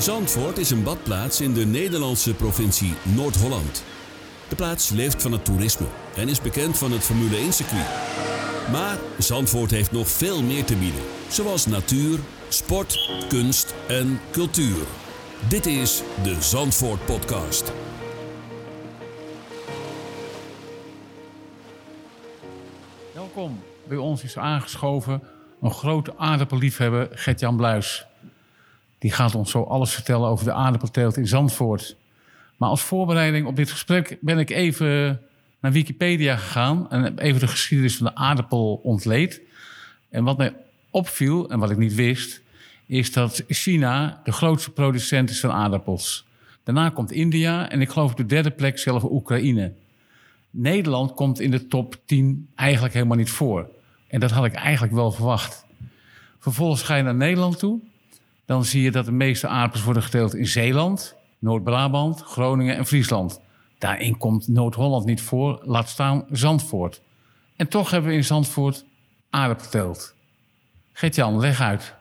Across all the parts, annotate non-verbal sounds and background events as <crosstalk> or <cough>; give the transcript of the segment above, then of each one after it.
Zandvoort is een badplaats in de Nederlandse provincie Noord-Holland. De plaats leeft van het toerisme en is bekend van het Formule 1-circuit. Maar Zandvoort heeft nog veel meer te bieden, zoals natuur, sport, kunst en cultuur. Dit is de Zandvoort Podcast. Welkom. Bij ons is aangeschoven een grote aardappelliefhebber, Gert-Jan Bluis. Die gaat ons zo alles vertellen over de aardappelteelt in Zandvoort. Maar als voorbereiding op dit gesprek ben ik even naar Wikipedia gegaan en even de geschiedenis van de aardappel ontleed. En wat mij opviel en wat ik niet wist, is dat China de grootste producent is van aardappels. Daarna komt India en ik geloof op de derde plek zelf Oekraïne. Nederland komt in de top 10 eigenlijk helemaal niet voor. En dat had ik eigenlijk wel verwacht. Vervolgens ga je naar Nederland toe. Dan zie je dat de meeste aardappels worden geteeld in Zeeland, Noord-Brabant, Groningen en Friesland. Daarin komt Noord-Holland niet voor, laat staan Zandvoort. En toch hebben we in Zandvoort aardappelteelt. Gert-Jan, leg uit.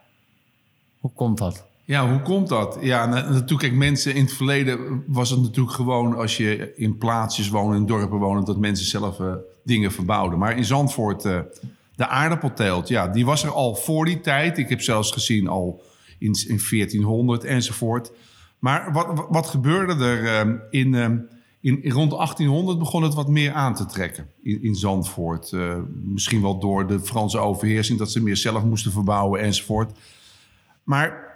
Hoe komt dat? Ja, hoe komt dat? Ja, natuurlijk, mensen in het verleden was het natuurlijk gewoon als je in plaatsjes woonde, in dorpen woonde, dat mensen zelf uh, dingen verbouwden. Maar in Zandvoort, uh, de aardappelteelt, ja, die was er al voor die tijd. Ik heb zelfs gezien al in, in 1400 enzovoort. Maar wat, wat gebeurde er uh, in, in, in, rond 1800 begon het wat meer aan te trekken in, in Zandvoort. misschien wel door de Franse overheersing, dat ze meer zelf moesten verbouwen enzovoort. Maar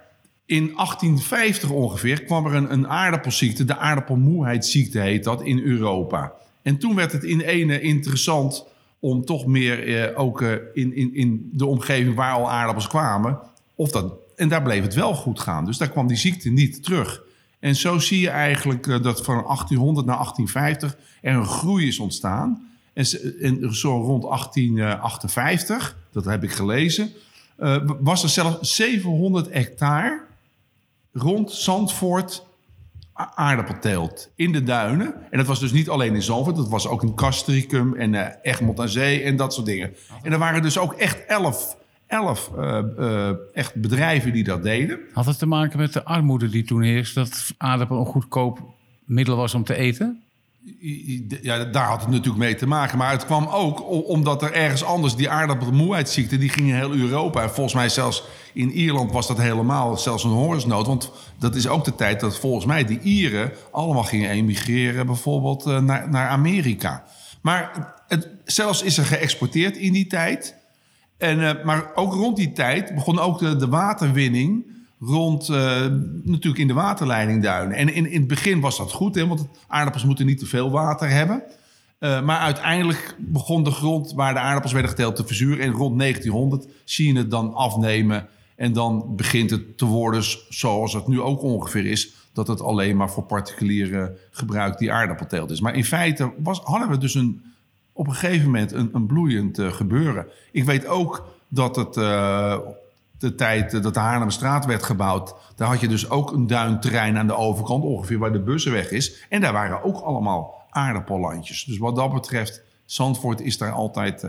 in 1850 ongeveer kwam er een, een aardappelziekte, de aardappelmoeheidsziekte heet dat, in Europa. En toen werd het in ene interessant om toch meer eh, ook eh, in, in, in de omgeving waar al aardappels kwamen, of dat, en daar bleef het wel goed gaan. Dus daar kwam die ziekte niet terug. En zo zie je eigenlijk uh, dat van 1800 naar 1850 er een groei is ontstaan. En, zo rond 1858, dat heb ik gelezen, uh, was er zelfs 700 hectare rond Zandvoort aardappelteelt in de duinen. En dat was dus niet alleen in Zandvoort, dat was ook in Castricum en uh, Egmond aan Zee en dat soort dingen. En er waren dus ook echt elf, elf uh, uh, echt bedrijven die dat deden. Had het te maken met de armoede die toen heerst, dat aardappel een goedkoop middel was om te eten? Ja, daar had het natuurlijk mee te maken. Maar het kwam ook omdat er ergens anders die aardappelmoeheidsziekte... die ging in heel Europa. En volgens mij zelfs in Ierland was dat helemaal zelfs een hongersnood. Want dat is ook de tijd dat volgens mij de Ieren... allemaal gingen emigreren bijvoorbeeld eh, naar, naar Amerika. Maar het, zelfs is er geëxporteerd in die tijd. En, uh, maar ook rond die tijd begon ook de, waterwinning rond, uh, natuurlijk in de waterleidingduinen. En in, in het begin was dat goed, hè, want aardappels moeten niet te veel water hebben. Uh, maar uiteindelijk begon de grond waar de aardappels werden geteeld te verzuren. En rond 1900 zie je het dan afnemen. En dan begint het te worden zoals het nu ook ongeveer is. Dat het alleen maar voor particuliere gebruik die aardappelteelt is. Maar in feite was, hadden we dus een, op een gegeven moment een, een bloeiend uh, gebeuren. Ik weet ook dat het de tijd dat de Haarlemstraat werd gebouwd, daar had je dus ook een duinterrein aan de overkant, ongeveer waar de bussenweg is. En daar waren ook allemaal aardappellandjes. Dus wat dat betreft, Zandvoort is daar altijd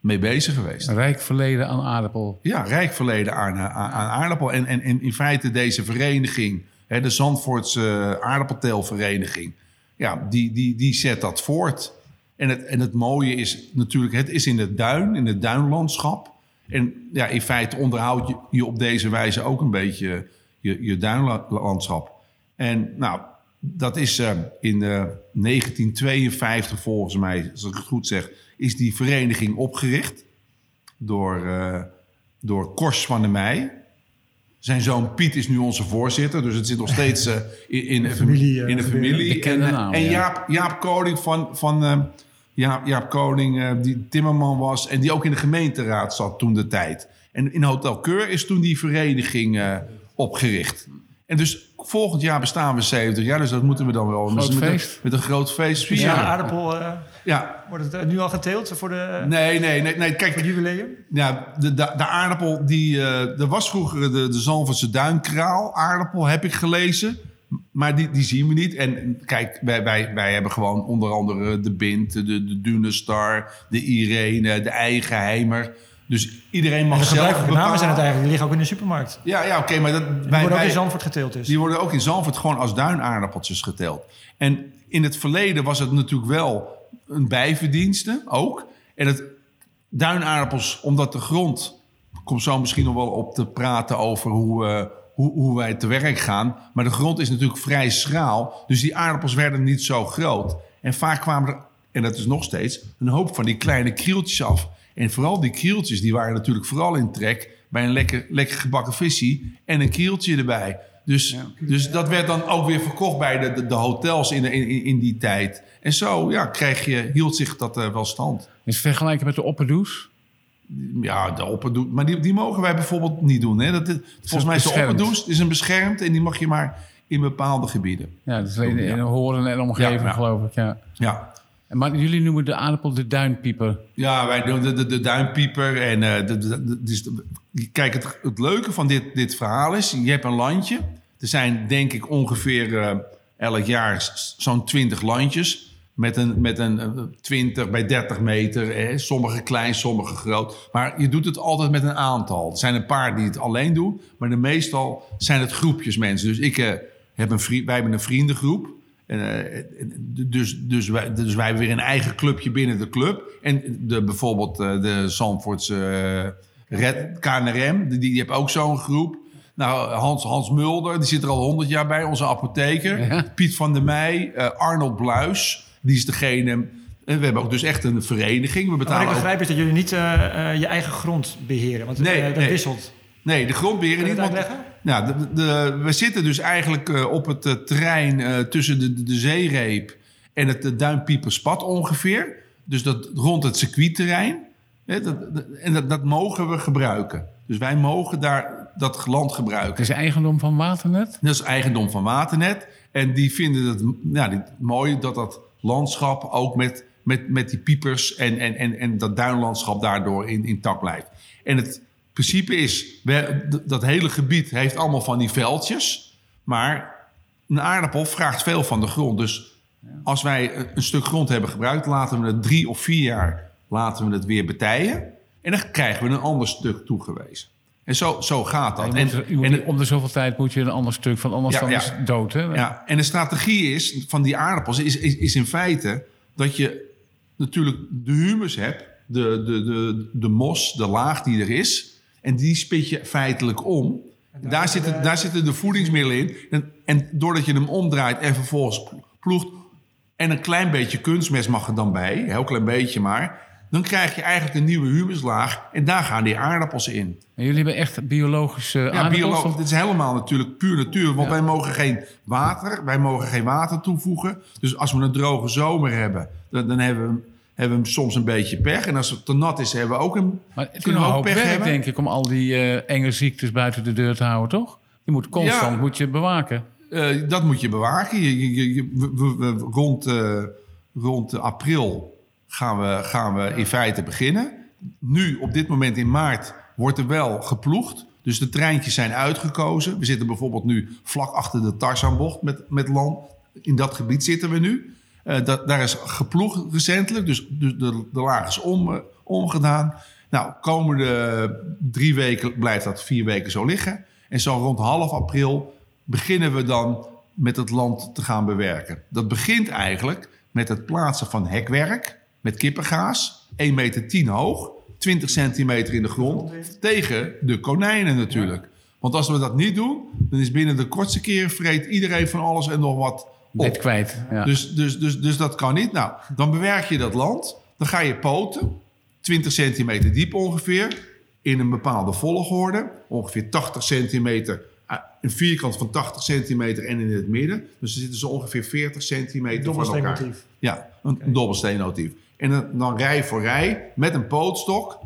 mee bezig geweest. Rijk verleden aan aardappel. Ja, rijk verleden aan, aan, aan aardappel. En, en, en, in feite deze vereniging, hè, de Zandvoortse aardappelteelvereniging, ja, die, die, die zet dat voort. En het, en het mooie is natuurlijk, het is in het duin, in het duinlandschap. En ja, in feite onderhoud je, je op deze wijze ook een beetje je, je duinlandschap. En nou, dat is uh, in uh, 1952 volgens mij, als ik het goed zeg, is die vereniging opgericht door, uh, door Kors van der Meij. Zijn zoon Piet is nu onze voorzitter, dus het zit nog steeds in, in, de familie. <laughs> In de familie. En, naam, en Jaap, Jaap Koning van, van Jaap, Jaap Koning, uh, die timmerman was... en die ook in de gemeenteraad zat toen de tijd. En in Hotel Keur is toen die vereniging uh, opgericht. En dus volgend jaar bestaan we 70 jaar, dus dat moeten we dan wel... Groot met feest? Een, met een groot feest. Ja. aardappel... Uh, ja. Wordt het nu al geteeld voor de... Nee, nee, nee. nee kijk, voor het jubileum? Ja, de, de, de aardappel, die... er was vroeger de, de Zalverse duinkraal aardappel, heb ik gelezen... Maar die, die zien we niet. En kijk, wij, wij, wij hebben gewoon onder andere de Bint, de, de Dunestar, de Irene, de Eigenheimer. Dus iedereen mag de zelf gebruikelijke namen zijn het eigenlijk. Die liggen ook in de supermarkt. Ja, ja oké, maar dat, Die wij, worden ook wij- in Zandvoort geteeld dus. die worden ook in Zandvoort gewoon als duinaardappeltjes geteld. En in het verleden was het natuurlijk wel een bijverdienste ook. En het duinaardappels, omdat de grond... Ik kom zo misschien nog wel op te praten over hoe, eh, hoe, hoe wij te werk gaan. Maar de grond is natuurlijk vrij schraal. Dus die aardappels werden niet zo groot. En vaak kwamen er, en dat is nog steeds, een hoop van die kleine krieltjes af. En vooral die krieltjes, die waren natuurlijk vooral in trek... bij een lekker, lekker gebakken visie en een krieltje erbij. Dus, dus dat werd dan ook weer verkocht bij de, de, de hotels in, de- in, in die tijd. En zo ja, kreeg je, hield zich dat eh, wel stand. Is vergelijken met de opperdoes? Ja, de opperdoes. Maar die, die mogen wij bijvoorbeeld niet doen. Hè? Dat, is- volgens mij is de opperdoes is een beschermd en die mag je maar in bepaalde gebieden. Ja, dat is in, in horen en omgeving, Ja, ja. geloof ik. Ja. Ja, Maar jullie noemen de aardappel de duinpieper. ja wij doen de, de, de duimpieper. En, eh, de, dus de- kijk, het, het leuke van dit, dit verhaal is, je hebt een landje. Er zijn denk ik ongeveer eh, elk jaar zo'n 20 landjes. Met een, met een eh, 20 bij 30 meter. Hè. Sommige klein, sommige groot. Maar je doet het altijd met een aantal. Er zijn een paar die het alleen doen. Maar de meestal zijn het groepjes mensen. Dus ik, eh, heb een vriend, wij hebben een vriendengroep. En, eh, en- dus, dus, wij, dus wij hebben weer een eigen clubje binnen de club. En de, bijvoorbeeld eh, de Zandvoortse eh, Red, KNRM, die, die heeft ook zo'n groep. Nou, Hans, Hans Mulder, die zit er al 100 jaar bij, onze apotheker. Ja. Piet van der Meij, eh, Arnold Bluis, die is degene... En we hebben ook dus echt een vereniging. We Maar wat betalen ik ook begrijp is dat jullie niet eh, eh, je eigen grond beheren. Want Nee, eh, dat nee. wisselt. Nee, de grondbeheer Kun je niet. dat want- uitleggen? Nou, de, de- we zitten dus eigenlijk eh, op het eh, terrein eh, tussen de, de, de zeereep en het uh, Duinpieperspad ongeveer. Dus dat rond het circuitterrein. Hè, dat, dat- en dat, dat mogen we gebruiken. Dus wij mogen daar dat land gebruiken. Het is eigendom van Waternet. Dat is eigendom van Waternet. En die vinden het ja, die, mooi dat dat landschap ook met, met, met die piepers en, en, en, en dat duinlandschap daardoor in, intact blijft. En het principe is, dat hele gebied heeft allemaal van die veldjes. Maar een aardappel vraagt veel van de grond. Dus als wij een stuk grond hebben gebruikt, laten we het drie of vier jaar laten we het weer betijen. En dan krijgen we een ander stuk toegewezen. En zo, zo gaat dat. Moet, En- om de zoveel tijd moet je een ander stuk van, anders Ja, dan ja. is dood. Hè? ja, en de strategie is van die aardappels is, is, is in feite dat je natuurlijk de humus hebt, de, de, de, de mos, de laag die er is, en die spit je feitelijk om. Daar zitten, daar zitten de voedingsmiddelen in. En, en doordat je hem omdraait en vervolgens ploegt, en een klein beetje kunstmest mag er dan bij, een heel klein beetje maar, dan krijg je eigenlijk een nieuwe humuslaag en daar gaan die aardappels in. En jullie hebben echt biologische Ja, aardappels? bioloog, of- dit is helemaal natuurlijk puur natuur. Want Ja. wij mogen geen water, wij mogen geen water toevoegen. Dus als we een droge zomer hebben, dan, dan hebben, we, hebben we soms een beetje pech. En als het te nat is, hebben we ook een, Maar het kunnen we ook pech werk, hebben. denk ik, om al die eh, enge ziektes buiten de deur te houden, toch? Je moet constant Ja. moet je bewaken. Eh, dat moet je bewaken. Je, je, je- rond, eh, rond april gaan we, gaan we in feite beginnen. Nu, op dit moment in maart, wordt er wel geploegd. Dus de treintjes zijn uitgekozen. We zitten bijvoorbeeld nu vlak achter de Tarzanbocht met, met land. In dat gebied zitten we nu. Eh, daar is geploegd recentelijk, dus, dus de, de laag is om, eh, omgedaan. Nou, komende drie weken blijft dat vier weken zo liggen. En zo rond half april beginnen we dan met het land te gaan bewerken. Dat begint eigenlijk met het plaatsen van hekwerk met kippengaas. 1,10 meter hoog, 20 centimeter in de grond. Tegen de konijnen natuurlijk. Want als we dat niet doen, dan is binnen de kortste keren vreet iedereen van alles en nog wat op. Net kwijt. Ja. Dus, dus, dus, dus dat kan niet. Nou, dan bewerk je dat land. Dan ga je poten. 20 centimeter diep ongeveer. In een bepaalde volgorde. Ongeveer 80 centimeter. ah, Een vierkant van 80 centimeter en in het midden. Dus er zitten zo ongeveer 40 centimeter van elkaar. Dobbelsteenmotief. Ja, een, een dobbelsteenmotief. En dan, rij voor rij met een pootstok.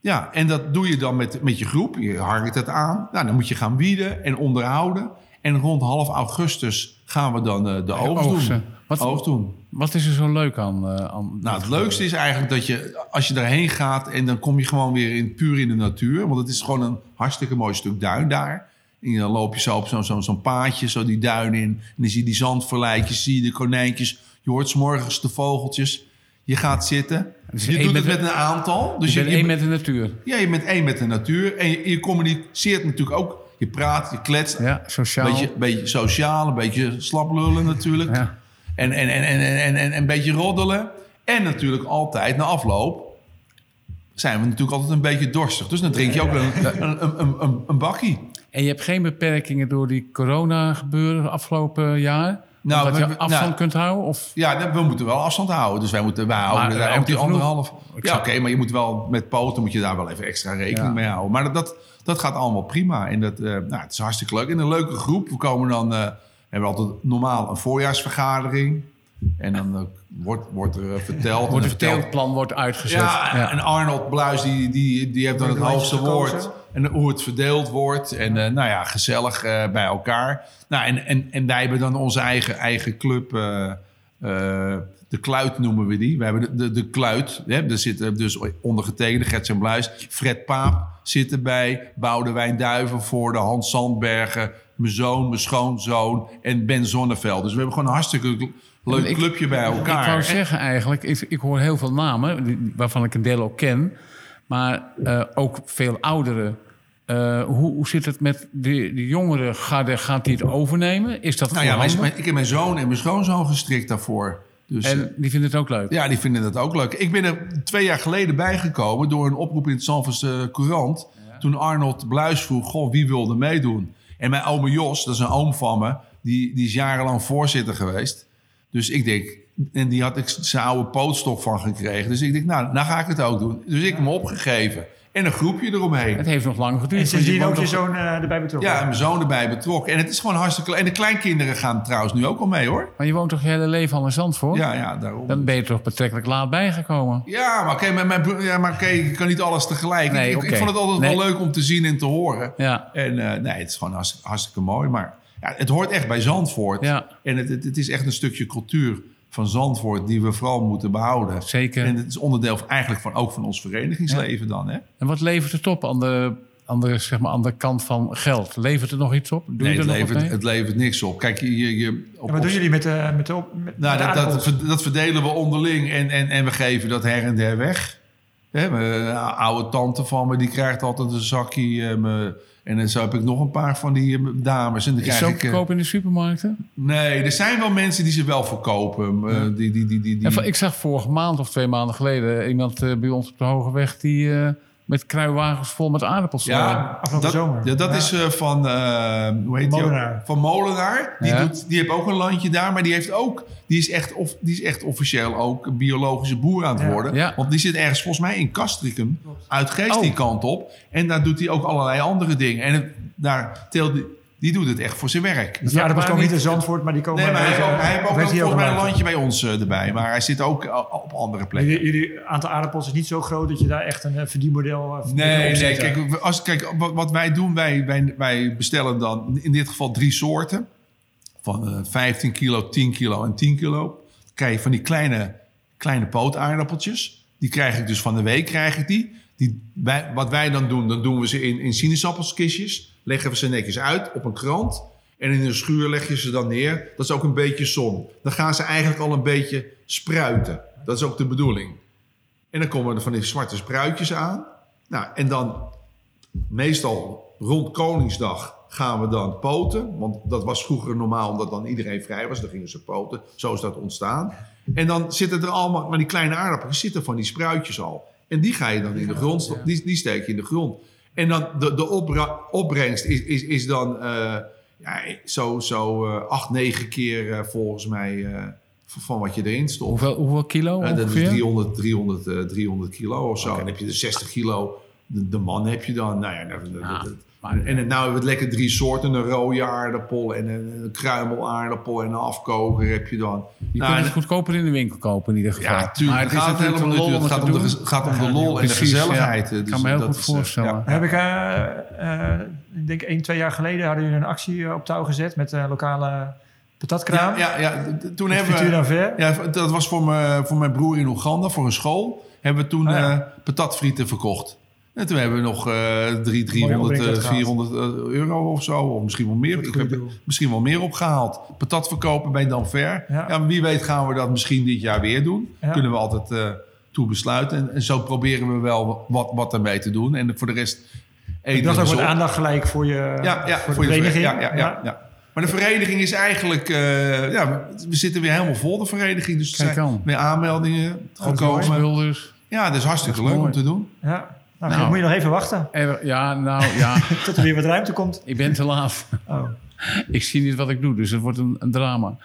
Ja, en dat doe je dan met, met je groep. Je harkt het aan. Nou, dan moet je gaan wieden en onderhouden. En rond half augustus gaan we dan eh, de oogst oogsten. doen. Wat- Oogst doen. Wat is er zo leuk aan? eh, aan Nou, het leukste is eigenlijk dat je, als je daarheen gaat... en dan kom je gewoon weer in, puur in de natuur. Want het is gewoon een hartstikke mooi stuk duin daar. En dan loop je zo op zo'n zo'n paadje, zo die duin in. En dan zie je die zandverleidjes, zie je de konijntjes. Je hoort 's morgens de vogeltjes. Je gaat zitten. Dus je doet met het de- met een aantal. Dus je je, bent één met de natuur. ja, je bent één met de natuur. En je, je communiceert natuurlijk ook. Je praat, je kletst. Ja, sociaal. Een beetje, beetje sociaal, een beetje slaplullen natuurlijk. Ja. En, en, en, en, en, en, en een beetje roddelen. En natuurlijk altijd na afloop zijn we natuurlijk altijd een beetje dorstig. Dus dan drink je ook een, een, een, een, een, een bakkie. En je hebt geen beperkingen door die corona gebeuren afgelopen jaar? Nou, dat je afstand nou, kunt houden? Of? Ja, we moeten wel afstand houden. Dus wij moeten wij houden Maar daar ook ruimte die genoeg. anderhalf. Ja, oké, maar je moet wel met poten moet je daar wel even extra rekening Ja. mee houden. Maar dat, dat, dat gaat allemaal prima. En dat, eh, nou, het is hartstikke leuk. En een leuke groep. We komen dan, eh, hebben we altijd normaal een voorjaarsvergadering. En dan eh, wordt, wordt er eh, verteld. Wordt het verteld- teeltplan wordt uitgezet. Ja, en Arnold Bluis die, die, die heeft dan het hoogste gekozen? woord. En hoe het verdeeld wordt. En eh, nou ja, gezellig eh, bij elkaar. Nou, en, en, en wij hebben dan onze eigen, eigen club. eh, de Kluit noemen we die. We hebben de, de, de Kluit. Hè? Daar zitten dus ondergetekende Gertjan Bluis. Fred Paap zit erbij. Boudewijn Duivenvoorde. Hans Sandbergen. Mijn zoon, mijn schoonzoon. En Ben Zonneveld. Dus we hebben gewoon een hartstikke leuk Ik- clubje bij elkaar. Ik wou En- zeggen eigenlijk, ik, ik hoor heel veel namen, waarvan ik een deel ook ken. Maar ook veel ouderen. Eh, hoe, hoe zit het met de, de jongere garde? Gaat die het overnemen? Is dat Nou ja, mijn, ik heb mijn zoon en mijn schoonzoon gestrikt daarvoor. Dus, eh, En die vinden het ook leuk? ja, die vinden dat ook leuk. Ik ben er twee jaar geleden bijgekomen door een oproep in het Zandvoortse Courant. Toen Arnold Bluis vroeg, goh, wie wilde meedoen? En mijn oom Jos, dat is een oom van me, die, die is jarenlang voorzitter geweest. Dus ik denk, en die had ik zijn oude pootstok van gekregen. Dus ik denk, nou, nou ga ik het ook doen. Dus ik heb hem opgegeven. En een groepje eromheen. Het heeft nog lang geduurd. En sindsdien ook je zoon eh, erbij betrokken. Ja, mijn zoon erbij betrokken. En het is gewoon hartstikke leuk. En de kleinkinderen gaan trouwens nu ook al mee, hoor. Maar je woont toch je hele leven al in Zandvoort? Ja, ja, daarom. Dan ben je toch betrekkelijk laat bijgekomen? Ja, maar oké, broer- ja, maar oké, ik kan niet alles tegelijk. Nee, ik, ik- vond het altijd Nee. wel leuk om te zien en te horen. Ja. En eh, nee, het is gewoon hartstikke, hartstikke mooi. Maar ja, het hoort echt bij Zandvoort. Ja. En het, het, het is echt een stukje cultuur van Zandvoort die we vooral moeten behouden. Zeker. En het is onderdeel van, eigenlijk van, ook van ons verenigingsleven dan. Hè? En wat levert het op aan de, aan, de, zeg maar, aan de kant van geld? Levert het nog iets op? Doe Nee, je het er nog wat levert, mee? het levert niks op. Kijk, je, je, je- op, wat doen jullie met de, met de, op- met Nou, de dat, dat, verdelen we onderling en, en, en we geven dat her en der weg. Hè, mijn oude tante van me, die krijgt altijd een zakje. eh, me- en dan zo heb ik nog een paar van die eh, dames. En dan Is krijg ik, eh, goedkoop in de supermarkten? nee, er zijn wel mensen die ze wel verkopen. eh, die, die, die, die, die, En ik zag vorige maand of twee maanden geleden iemand eh, bij ons op de Hoge Weg die eh, met kruiwagens vol met aardappels. eh, ja, afgelopen dat, zomer. Ja, dat Ja. is eh, van, eh, hoe heet die ook? Molenaar. Van Molenaar. Die, Ja. doet, die heeft ook een landje daar, maar die, heeft ook, die, is echt of, die is echt officieel ook een biologische boer aan het Ja. worden. Ja. Want die zit ergens volgens mij in Castricum, uit Geest Oh. die kant op. En daar doet hij ook allerlei andere dingen. En het, daar teelt die, die doet het echt voor zijn werk. De aardappels maar komen niet in Zandvoort, maar die komen... Nee, maar hij heeft ook, hij heeft ook, heeft volgens mij een landje bij ons eh, erbij. Maar hij zit ook eh, op andere plekken. Jullie, jullie aantal aardappels is niet zo groot dat je daar echt een eh, verdienmodel Nee, nee kijk, als, kijk wat, wat wij doen, wij, wij, wij bestellen dan in dit geval drie soorten. Van eh, 15 kilo, 10 kilo en 10 kilo. Dan krijg je van die kleine, kleine pootaardappeltjes. Die krijg ik dus van de week, krijg ik die. die wij, wat wij dan doen, dan doen we ze in, in sinaasappelskistjes. Leggen we ze netjes uit op een krant. En in een schuur leg je ze dan neer. Dat is ook een beetje zon. Dan gaan ze eigenlijk al een beetje spruiten. Dat is ook de bedoeling. En dan komen er van die zwarte spruitjes aan. Nou, en dan meestal rond Koningsdag gaan we dan poten. Want dat was vroeger normaal, omdat dan iedereen vrij was. Dan gingen ze poten. Zo is dat ontstaan. En dan zitten er allemaal, maar die kleine aardappels zitten van die spruitjes al. En die ga je dan in de grond, die, die steek je in de grond. En dan de, de opbrengst is, is, is dan eh, ja, zo, zo eh, acht, negen keer eh, volgens mij van wat je erin stopt. Hoeveel, hoeveel kilo dat is ongeveer? 300, 300, eh, 300 kilo of zo. Dan heb je de 60 kilo. De, de man heb je dan. Nou ja, dat- dat- Ja, dat- maar- en en nou hebben we het lekker drie soorten. Een rode aardappel en een, een kruimelaardappel en een afkoker heb je dan. Je Nou, kunt het goedkoper in de winkel kopen in ieder geval. ja, tuurlijk. Maar het gaat natuurlijk helemaal lol. Het om gaat te om de, gaat om de lol en de gezelligheid. ja. Dus kan me heel dat goed is, eh, voorstellen. ja. Heb ik, eh, eh, ik denk één, twee jaar geleden hadden jullie een actie eh, op touw gezet met de lokale patatkraam. Ja, ja, ja, toen hebben we... dan ver. Ja, dat was voor, mijn voor mijn broer in Oeganda, voor een school. Hebben we toen Ah, ja. eh, patatfrieten verkocht. En toen hebben we nog eh 3, 300, opbrengst eh, uitgehaald. 400 euro of zo. Of misschien wel meer. Ik heb misschien wel meer opgehaald. Patat verkopen bij Danver. Ja. Wie weet gaan we dat misschien dit jaar weer doen. Ja. Kunnen we altijd eh toe besluiten. En, en zo proberen we wel wat, wat ermee te doen. En voor de rest... Eten dacht we ook wat aandacht gelijk voor je Ja, ja, voor, voor de je vereniging. Ja, ja, ja, ja. Maar de vereniging is eigenlijk... eh, ja, we zitten weer helemaal vol, de vereniging. Dus er zijn meer aanmeldingen dat is mooi. gekomen. Ja, dat is hartstikke Dat is leuk om te doen. Ja. Nou, Nou. moet je nog even wachten Er- Ja, nou ja, <laughs> tot er weer wat ruimte komt. ik ben te laat. Oh. ik zie niet wat ik doe, dus het wordt een, een drama.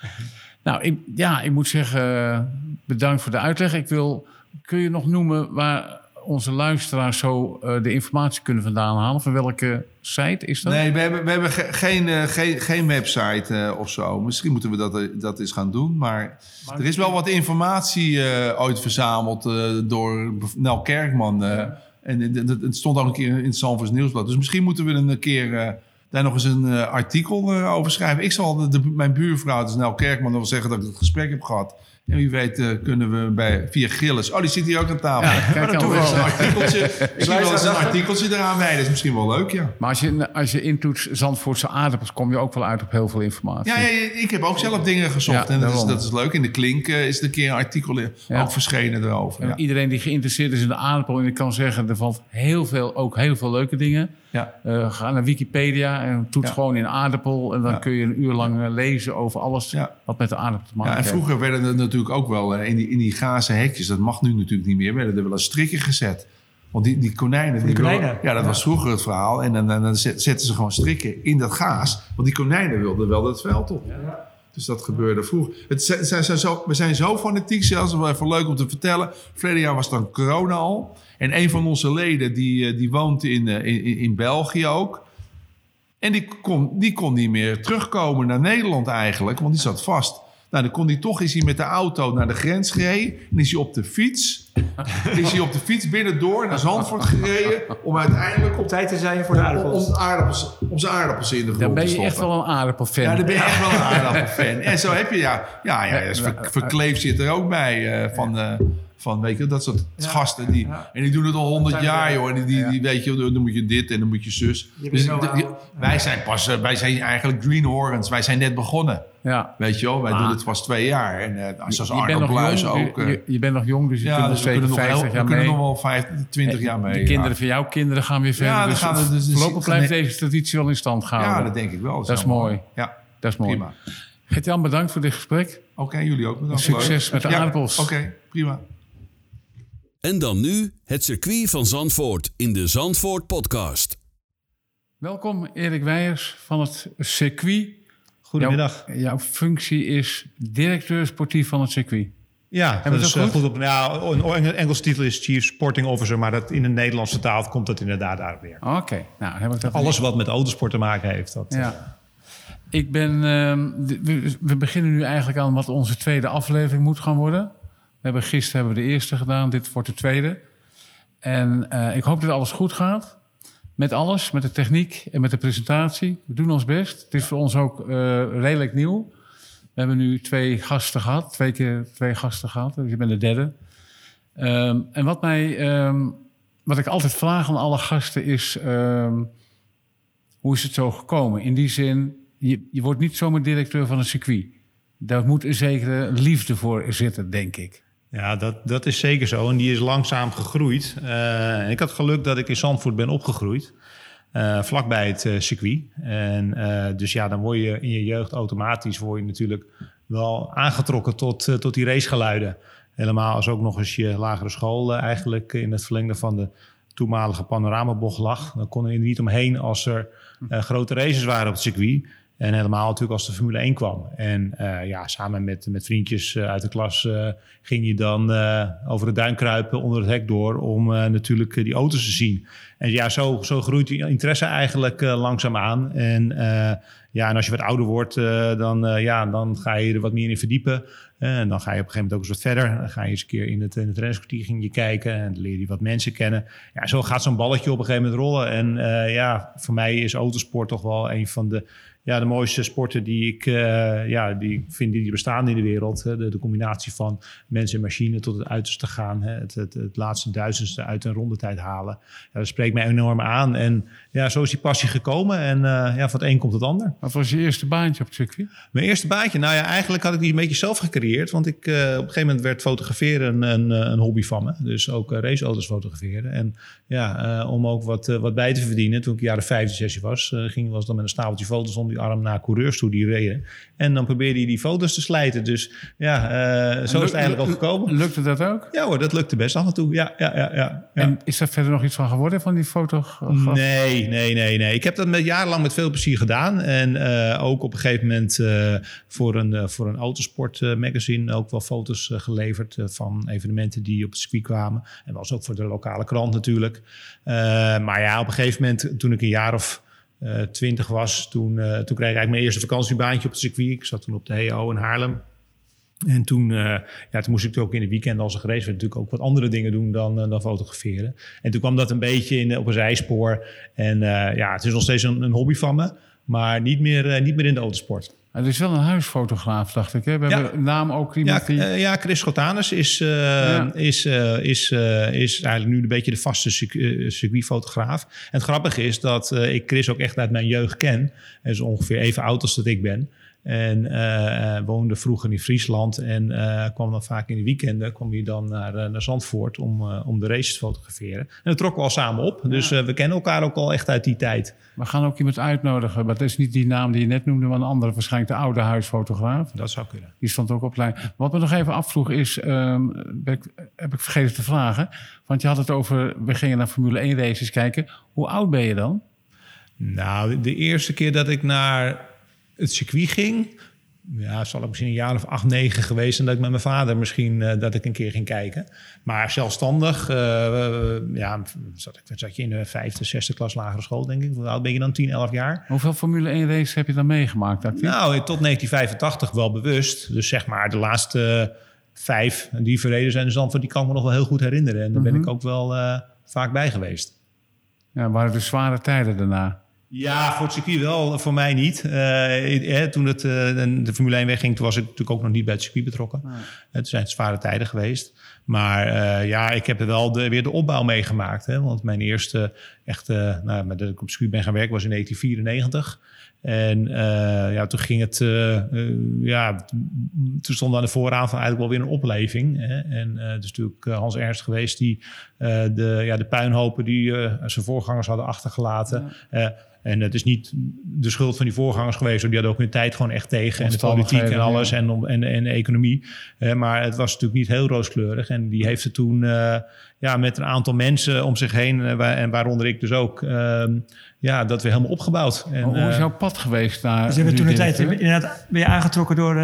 Nou, ik, ja, ik moet zeggen, eh, bedankt voor de uitleg. Ik wil, kun je nog noemen waar onze luisteraars zo eh, de informatie kunnen vandaan halen? Van welke site is dat? Nee, we hebben, we hebben ge- geen, eh, geen, geen website eh, of zo. Misschien moeten we dat, dat eens gaan doen. Maar, er is wel wat informatie eh, ooit verzameld eh, door Nel Kerkman. eh. En het- stond ook een keer in het Zandvoorts Nieuwsblad. Dus misschien moeten we een keer eh, daar nog eens een eh, artikel eh, over schrijven. Ik zal de- mijn buurvrouw, dus Nel Kerkman, nog wel zeggen dat ik het gesprek heb gehad. En wie weet eh, kunnen we bij, via Gilles... Oh, die zit hier ook aan tafel. Ja, kijk Maar dan aan. doen we eens een <laughs> artikeltje. Ik wel eens een artikeltje eraan bij. Dat is misschien wel leuk, ja. Maar als je, als je intoetst Zandvoortse aardappels, kom je ook wel uit op heel veel informatie. Ja, ja, ja, ik heb ook zelf dingen gezocht. Ja, en dat is, dat is leuk. In de Klink eh, is er een keer een artikel Ja. ook verschenen erover. Iedereen die geïnteresseerd is in de aardappel, en ik kan zeggen, er valt heel veel, ook heel veel leuke dingen. Ja. Eh, ga naar Wikipedia en toets Ja. gewoon in aardappel. En dan Ja. kun je een uur lang eh, lezen over alles Ja. wat met de aardappel te maken Ja, en heeft. vroeger werden er natuurlijk ook wel eh, in die, in die gazen hekjes, dat mag nu natuurlijk niet meer, werden er wel eens strikken gezet. Want die, die konijnen... die die wilden- konijnen. ja, dat Ja. was vroeger het verhaal. En dan, dan, dan zet- zetten ze gewoon strikken in dat gaas. Want die konijnen wilden wel dat veld op. Dus dat gebeurde vroeger. Het zo, we zijn zo fanatiek zelfs. Dat is wel even leuk om te vertellen. Verleden jaar was dan corona al. En een van onze leden die, eh, die woont in, eh, in, in België ook. En die kon, die kon niet meer terugkomen naar Nederland eigenlijk. Want die zat vast. Nou, dan kon hij toch is hij met de auto naar de grens gereden. En is hij op de fiets. <laughs> is hij op de fiets binnendoor naar Zandvoort gereden. Om uiteindelijk Op tijd te zijn voor de om, aardappels. om, aardappels, om zijn aardappels in de grond Dan ben je stoppen. echt wel een aardappelfan. Ja, dan ben je echt wel een <laughs> aardappelfan. En zo heb je, ja, ja, ja dus ver, verkleef zit er ook bij. eh, van, eh, van, weet je, dat soort Ja. gasten. Die, Ja. En die doen het al honderd jaar, joh. En die, die, die weet je, dan moet je dit en dan moet je zus. Je Dus die- wij zijn pas, eh, wij zijn eigenlijk greenhorns. Wij zijn net begonnen. Ja. Weet je wel, wij doen het pas twee jaar. En eh zoals Arno nog Bluis jong, ook. je, eh, je, je bent nog jong, dus je ja, kunt nog dus nog, 50 heel, jaar we kunnen mee. nog wel vijf, 20 jaar mee. De ja. kinderen van jouw kinderen gaan weer verder. dus gaan we dus- dus- voorlopig blijft deze traditie wel in stand Ja, gehouden. dat denk ik wel. Dat is mooi. Ja, dat is mooi. prima. Gert-Jan, bedankt voor dit gesprek. Oké, jullie ook bedankt. Succes Leuk. met de Ja, aardappels. Oké, prima. En dan nu het circuit van Zandvoort in de Zandvoort Podcast. Welkom Erik Weijers van het circuit. Goedemiddag. Jouw, jouw functie is directeur sportief van het circuit. Ja, we dat is eh, goed? goed op. Ja, een Eng- Engelse titel is Chief Sporting Officer, maar dat in de Nederlandse taal komt dat inderdaad daar weer. Oké, nou heb ik dat Alles wat met autosport te maken heeft. Dat, eh, Ja. Ik ben, ehm, we, we beginnen nu eigenlijk aan wat onze tweede aflevering moet gaan worden. Hebben, gisteren hebben we de eerste gedaan, dit wordt de tweede. En eh, ik hoop dat alles goed gaat. Met alles, met de techniek en met de presentatie. We doen ons best. Het is voor ons ook eh, redelijk nieuw. We hebben nu twee gasten gehad, twee keer twee gasten gehad. Dus ik ben de derde. Ehm, en wat, mij, ehm, wat ik altijd vraag aan alle gasten is... ehm, hoe is het zo gekomen? In die zin, je, je wordt niet zomaar directeur van een circuit. Daar moet een zekere liefde voor zitten, denk ik. Ja, dat, dat is zeker zo. En die is langzaam gegroeid. Eh, ik had geluk dat ik in Zandvoort ben opgegroeid. eh, vlakbij het eh, circuit. En dus ja, dan word je in je jeugd automatisch word je natuurlijk wel aangetrokken tot, tot die racegeluiden. Helemaal als ook nog eens je lagere school eigenlijk in het verlengde van de toenmalige panoramabocht lag. Dan kon je er niet omheen als er grote races waren op het circuit. En helemaal natuurlijk als de Formule 1 kwam. En eh, ja, samen met, met vriendjes eh, uit de klas eh, ging je dan over het duin kruipen onder het hek door om natuurlijk die auto's te zien. En ja, zo, zo groeit die interesse eigenlijk eh, langzaam aan. En ja, en als je wat ouder wordt, dan, ja, dan ga je er wat meer in verdiepen. En dan ga je op een gegeven moment ook eens wat verder. Dan ga je eens een keer in het, in het ging je kijken en leer je wat mensen kennen. Ja, zo gaat zo'n balletje op een gegeven moment rollen. En ja, voor mij is autosport toch wel een van de ja, de mooiste sporten die ik, eh, ja, die vind die bestaan in de wereld. Hè. De, de combinatie van mensen en machine tot het uiterste gaan. Hè. Het, het, het laatste duizendste uit een rondetijd halen. Ja, dat spreekt mij enorm aan. En ja, zo is die passie gekomen. En eh, ja, van het een komt het ander. Wat was je eerste baantje op het circuit? Mijn eerste baantje, nou ja, eigenlijk had ik die een beetje zelf gecreëerd. Want ik, eh, op een gegeven moment werd fotograferen een, een, een hobby van me. Dus ook raceauto's fotograferen. En ja, om ook wat, wat bij te verdienen. Toen ik jaren 15, 16 was, ging was dan met een stapeltje foto's om die arm naar coureurs toe die reden. En dan probeerde hij die foto's te slijten. Dus ja, zo is het eigenlijk al gekomen. Lukte dat ook? Ja hoor, dat lukte best af en toe. Ja, ja, ja, ja. En is daar verder nog iets van geworden van die foto? Nee, nee, nee, nee. Ik heb dat met, jarenlang met veel plezier gedaan. En uh, ook op een gegeven moment uh, voor een, uh, voor een autosport magazine ook wel foto's geleverd van evenementen die op het circuit kwamen. En was ook voor de lokale krant natuurlijk. maar ja, op een gegeven moment toen ik een jaar of twintig was, toen, toen kreeg ik eigenlijk mijn eerste vakantiebaantje op het circuit. Ik zat toen op de HO in Haarlem. En toen, uh, ja, toen moest ik ook in de weekend als er gereisd werd natuurlijk ook wat andere dingen doen dan, uh, dan fotograferen. En toen kwam dat een beetje in, op een zijspoor. En uh, ja, het is nog steeds een, een hobby van me, maar niet meer, niet meer in de autosport. Het is wel een huisfotograaf, dacht ik. Hè? We ja. hebben een naam ook iemand ja, die... ja, Chris Schotanus is, ja. is, is, is eigenlijk nu een beetje de vaste circuitfotograaf. En het grappige is dat ik Chris ook echt uit mijn jeugd ken. Hij is ongeveer even oud als dat ik ben. En uh, woonde vroeger in Friesland en uh, kwam dan vaak in de weekenden kwam hij dan naar, naar Zandvoort om, om de races te fotograferen. En dat trokken we al samen op. Ja. Dus we kennen elkaar ook al echt uit die tijd. We gaan ook iemand uitnodigen, maar dat is niet die naam die je net noemde, maar een andere, waarschijnlijk de oude huisfotograaf. Dat zou kunnen. Die stond ook op lijn. Wat me nog even afvroeg is, um, heb, ik, heb ik vergeten te vragen, want je had het over, we gingen naar Formule 1 races kijken. Hoe oud ben je dan? Nou, de eerste keer dat ik naar het circuit ging, ja, zal ik misschien een jaar of acht, negen geweest en dat ik met mijn vader misschien uh, dat ik een keer ging kijken. Maar zelfstandig, uh, uh, ja, zat, ik, zat je in de vijfde, zesde klas lagere school, denk ik. Hoe ben je dan? 10, 11 jaar? Hoeveel Formule 1 races heb je dan meegemaakt? Actief? Nou, tot 1985 wel bewust. Dus zeg maar de laatste vijf die verreden zijn in Zandvoort, die kan ik me nog wel heel goed herinneren. En daar mm -hmm. ben ik ook wel vaak bij geweest. Ja, waren dus zware tijden daarna? Ja, voor het circuit wel, voor mij niet. Uh, eh, toen het, uh, de Formule 1 wegging, toen was ik natuurlijk ook nog niet bij het circuit betrokken. Nee. Het zijn zware tijden geweest. Maar uh, ja, ik heb er wel de, weer de opbouw meegemaakt. Want mijn eerste echte, nou, dat ik op het circuit ben gaan werken, was in 1994. En ja, toen ging het, ja, toen stond aan de vooraan van eigenlijk wel weer een opleving. Hè? En het is natuurlijk Hans Ernst geweest die de, ja, de puinhopen die zijn voorgangers hadden achtergelaten. Ja. En het is niet de schuld van die voorgangers geweest. Die hadden ook hun tijd gewoon echt tegen. En de politiek en alles. Ja. En, en, en de economie. Uh, maar het was natuurlijk niet heel rooskleurig. En die heeft het toen uh, ja, met een aantal mensen om zich heen. Uh, waar, en waaronder ik dus ook. ja, dat weer helemaal opgebouwd. En, hoe is jouw pad geweest naar. Dus je bent toen een tijd inderdaad ben je aangetrokken door.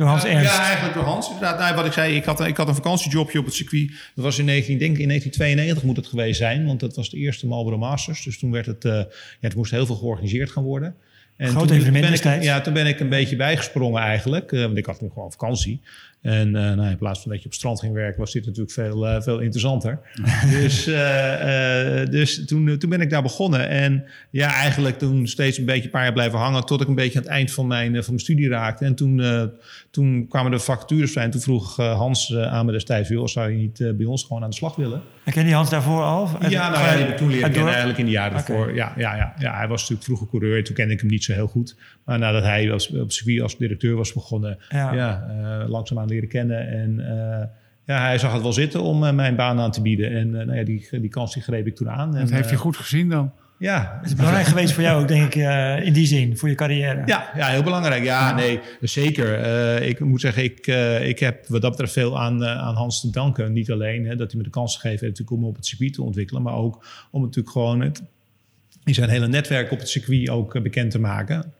Door Hans Ernst? Ja, eigenlijk door Hans. Inderdaad, nou, wat ik zei, ik had, ik had een vakantiejobje op het circuit. Dat was in 19, denk ik in 1992 moet het geweest zijn. Want dat was de eerste Marlboro Masters. Dus toen werd het, uh, ja, het moest heel veel georganiseerd gaan worden. En Groot toen, evenement ben destijds. Ik, ja, toen ben ik een beetje bijgesprongen eigenlijk. Uh, want ik had toen gewoon vakantie. En uh, nou, in plaats van dat je op strand ging werken, was dit natuurlijk veel, uh, veel interessanter. <laughs> dus uh, dus toen, toen ben ik daar begonnen. En ja, eigenlijk toen steeds een beetje een paar jaar blijven hangen... tot ik een beetje aan het eind van mijn, van mijn studie raakte. En toen, toen kwamen de vacatures vrij. En toen vroeg Hans aan me destijds... Joh, zou je niet bij ons gewoon aan de slag willen? En ken je Hans daarvoor al? Ja, nou, ja, die heb ik toen leren kennen eigenlijk in de jaren okay. daarvoor. Ja, ja, ja, ja, hij was natuurlijk vroeger coureur. Toen kende ik hem niet zo heel goed. Maar nadat hij als, op circuit als directeur was begonnen... Ja. Ja, langzaamaan leren kennen. En uh, ja, hij zag het wel zitten om uh, mijn baan aan te bieden. En uh, nou ja, die, die kans die greep ik toen aan. Dat en, heeft hij goed gezien dan? Ja. Het is belangrijk geweest voor jou ook, denk ik, in die zin, voor je carrière. Ja, ja heel belangrijk. Ja, ja. nee, zeker. ik moet zeggen, ik, ik heb wat dat betreft veel aan, aan Hans te danken. Niet alleen hè, dat hij me de kans gegeven heeft om op het circuit te ontwikkelen, maar ook om natuurlijk gewoon het, in zijn hele netwerk op het circuit ook bekend te maken.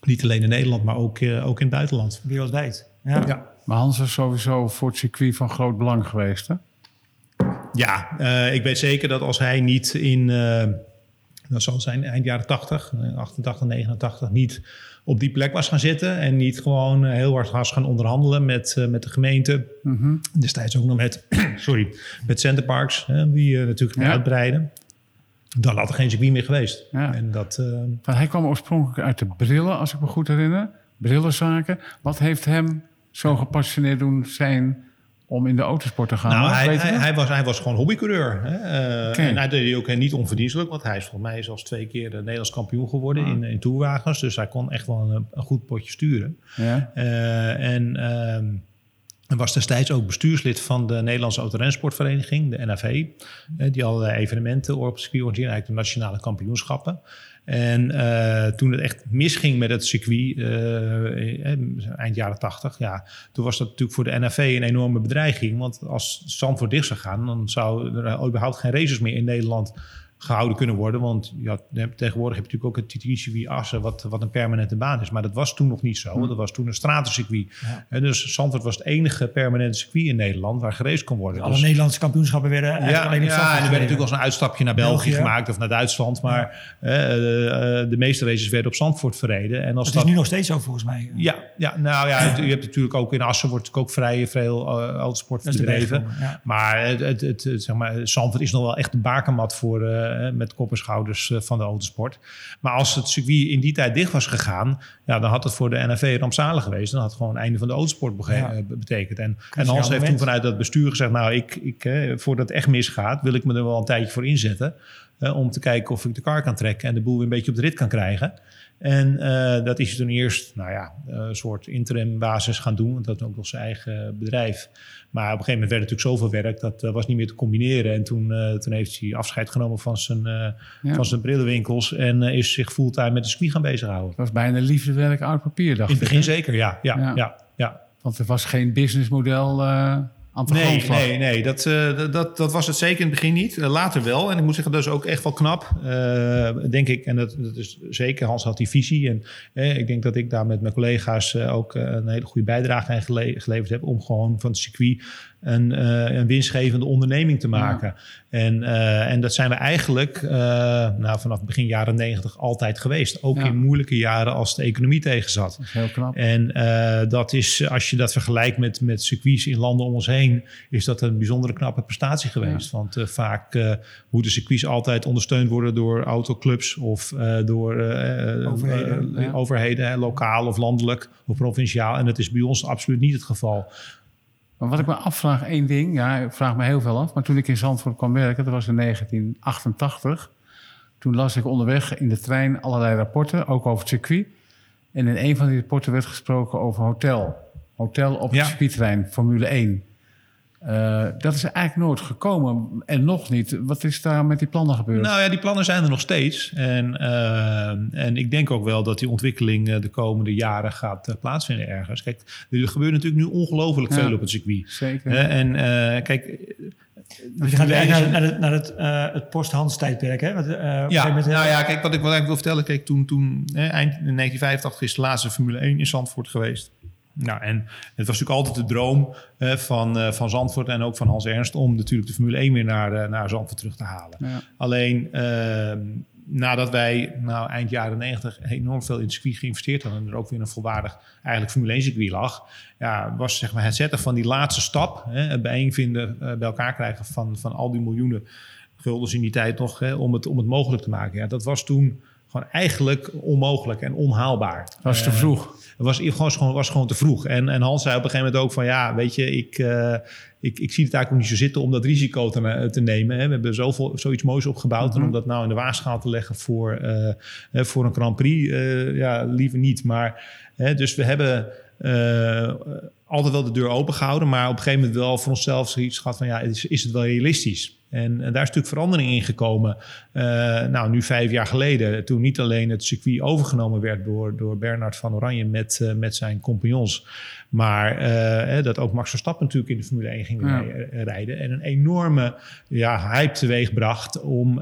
Niet alleen in Nederland, maar ook, ook in het buitenland. Wereldwijd. Ja. ja. Maar Hans is sowieso voor het circuit van groot belang geweest, hè? Ja, uh, ik weet zeker dat als hij niet in uh, dat zal zijn eind jaren 80, eh, 88, 89, niet op die plek was gaan zitten. En niet gewoon eh, heel hard was gaan onderhandelen met, eh, met de gemeente. Mhm. Destijds ook nog met, <clears throat> sorry, met Centerparks, hè, die eh, natuurlijk Ja. uitbreiden. Dan had er geen circuit meer geweest. Ja. En dat, eh, hij kwam oorspronkelijk uit de brillen, als ik me goed herinner. Brillenzaken. Wat heeft hem zo gepassioneerd doen zijn om in de autosport te gaan? Nou, hij, weet hij, was, hij was gewoon hobbycoureur. Hè? Eh. En hij deed hij ook niet onverdienstelijk, want hij is volgens mij zelfs twee keer de Nederlands kampioen geworden Ah. in, in toerwagens. Dus hij kon echt wel een, een goed potje sturen. Ja. Eh, en ehm, was destijds ook bestuurslid van de Nederlandse Autorensportvereniging, de NAV. eh, die allerlei evenementen op circuit eigenlijk de nationale kampioenschappen. En eh, toen het echt misging met het circuit, eh, eh, eind jaren tachtig, ja, toen was dat natuurlijk voor de NAV een enorme bedreiging. Want als Zandvoort dicht zou gaan, dan zou er überhaupt geen races meer in Nederland gehouden kunnen worden. Want ja, tegenwoordig heb je natuurlijk ook het TTI-circuit Assen, wat, wat een permanente baan is. Maar dat was toen nog niet zo. Dat was toen een stratencircuit. Ja. Dus Zandvoort was het enige permanente circuit in Nederland waar geraced kon worden. Alle Dus- Nederlandse kampioenschappen werden eigenlijk ja, alleen in ja, en er werd natuurlijk als een uitstapje naar België, België. gemaakt of naar Duitsland. Maar eh, de meeste races werden op Zandvoort verreden. En als Dat dat, is nu nog steeds zo volgens mij. ja, ja, nou ja, je hebt natuurlijk ook in Assen wordt ook vrij veel eh, autosport de bedreven. Maar, het, het, het, zeg maar Zandvoort is nog wel echt een bakermat voor, eh, met kop en schouders eh, van de autosport. Maar als het circuit in die tijd dicht was gegaan, ja, dan had het voor de NAV rampzalig geweest. Dan had het gewoon het einde van de autosport Ja. eh, betekend. En, en Hans heeft toen vanuit dat bestuur gezegd, nou, ik, ik, eh, voordat het echt misgaat, wil ik me er wel een tijdje voor inzetten. Om te kijken of ik de kar kan trekken en de boel weer een beetje op de rit kan krijgen. En eh, dat is hij toen eerst, nou ja, een soort interim basis gaan doen. Want dat is ook nog zijn eigen bedrijf. Maar op een gegeven moment werd het natuurlijk zoveel werk, dat eh, was niet meer te combineren. En toen, eh, toen heeft hij afscheid genomen van zijn, Ja. van zijn brillenwinkels. En is zich fulltime met de circuit gaan bezighouden. Het was bijna liefdewerk oud papier, dacht In het ik. begin zeker, ja. Ja, Ja. ja. ja, Want er was geen businessmodel Nee, nee, nee dat, eh, dat- dat, dat was het zeker in het begin niet. Eh, later wel. En ik moet zeggen, dat is ook echt wel knap. eh, denk ik. En dat, dat is zeker, Hans had die visie. En eh, ik denk dat ik daar met mijn collega's ook een hele goede bijdrage aan gele- geleverd heb. Om gewoon van het circuit een, eh, een winstgevende onderneming te maken. En, eh, en dat zijn we eigenlijk eh, nou, vanaf begin jaren negentig altijd geweest. Ook Ja. in moeilijke jaren als de economie tegenzat. Dat is heel knap. En dat is, als je dat vergelijkt met, met circuits in landen om ons heen, is dat een bijzondere knappe prestatie geweest. Want vaak moeten circuits altijd ondersteund worden door autoclubs of door Overheden, overheden, lokaal of landelijk of provinciaal. En dat is bij ons absoluut niet het geval. Maar wat ik me afvraag, één ding. Ja, ik vraag me heel veel af. Maar toen ik in Zandvoort kwam werken, dat was in 1988. Toen las ik onderweg in de trein allerlei rapporten, ook over het circuit. En in een van die rapporten werd gesproken over hotel. Hotel op Ja. het circuittrein, Formule 1. Eh, dat is eigenlijk nooit gekomen. En nog niet. Wat is daar met die plannen gebeurd? Nou ja, die plannen zijn er nog steeds. En, eh, en ik denk ook wel dat die ontwikkeling eh, de komende jaren gaat eh, plaatsvinden ergens. Kijk, er gebeurt natuurlijk nu ongelooflijk Ja. veel op het circuit. Zeker. En eh, kijk, Want je gaat eigenlijk naar, naar, het, naar het, eh, het post-Hans tijdperk. Hè? Eh, Ja, moment, eh, nou ja, kijk, wat ik, wat ik wil vertellen. Kijk, toen, toen hè, eind 1985 is de laatste Formule 1 in Zandvoort geweest. Nou, en het was natuurlijk altijd de droom van, eh, van Zandvoort en ook van Hans Ernst... om natuurlijk de Formule 1 weer naar, eh, naar Zandvoort terug te halen. Ja. Alleen ehm, nadat wij nou, eind jaren 90 enorm veel in het circuit geïnvesteerd hadden... en er ook weer een volwaardig eigenlijk Formule 1 circuit lag... Ja, was zeg maar, het zetten van die laatste stap, hè, het bijeenvinden, eh, bij elkaar krijgen van, van al die miljoenen guldens in die tijd nog... Hè, om, het, om het mogelijk te maken. Ja, dat was toen gewoon eigenlijk onmogelijk en onhaalbaar. Dat was te Eh, vroeg. het was, gewoon, was gewoon te vroeg. En, en Hans zei op een gegeven moment ook van... ja, weet je, ik, eh, ik, ik zie het eigenlijk ook niet zo zitten om dat risico te, te nemen. Hè. We hebben zoveel, zoiets moois opgebouwd. En om dat nou in de waagschaal te leggen voor, eh, voor een Grand Prix... ja, liever niet. Maar, hè, dus we hebben... altijd wel de deur open gehouden, maar op een gegeven moment wel voor onszelf zoiets gehad van ja, is, is het wel realistisch? En, en daar is natuurlijk verandering in gekomen. Eh, nou, nu vijf jaar geleden, toen niet alleen het circuit overgenomen werd door, door Bernard van Oranje met, eh, met zijn compagnons, maar eh, dat ook Max Verstappen natuurlijk in de Formule 1 ging Ja. rijden. En een enorme ja, hype teweeg bracht om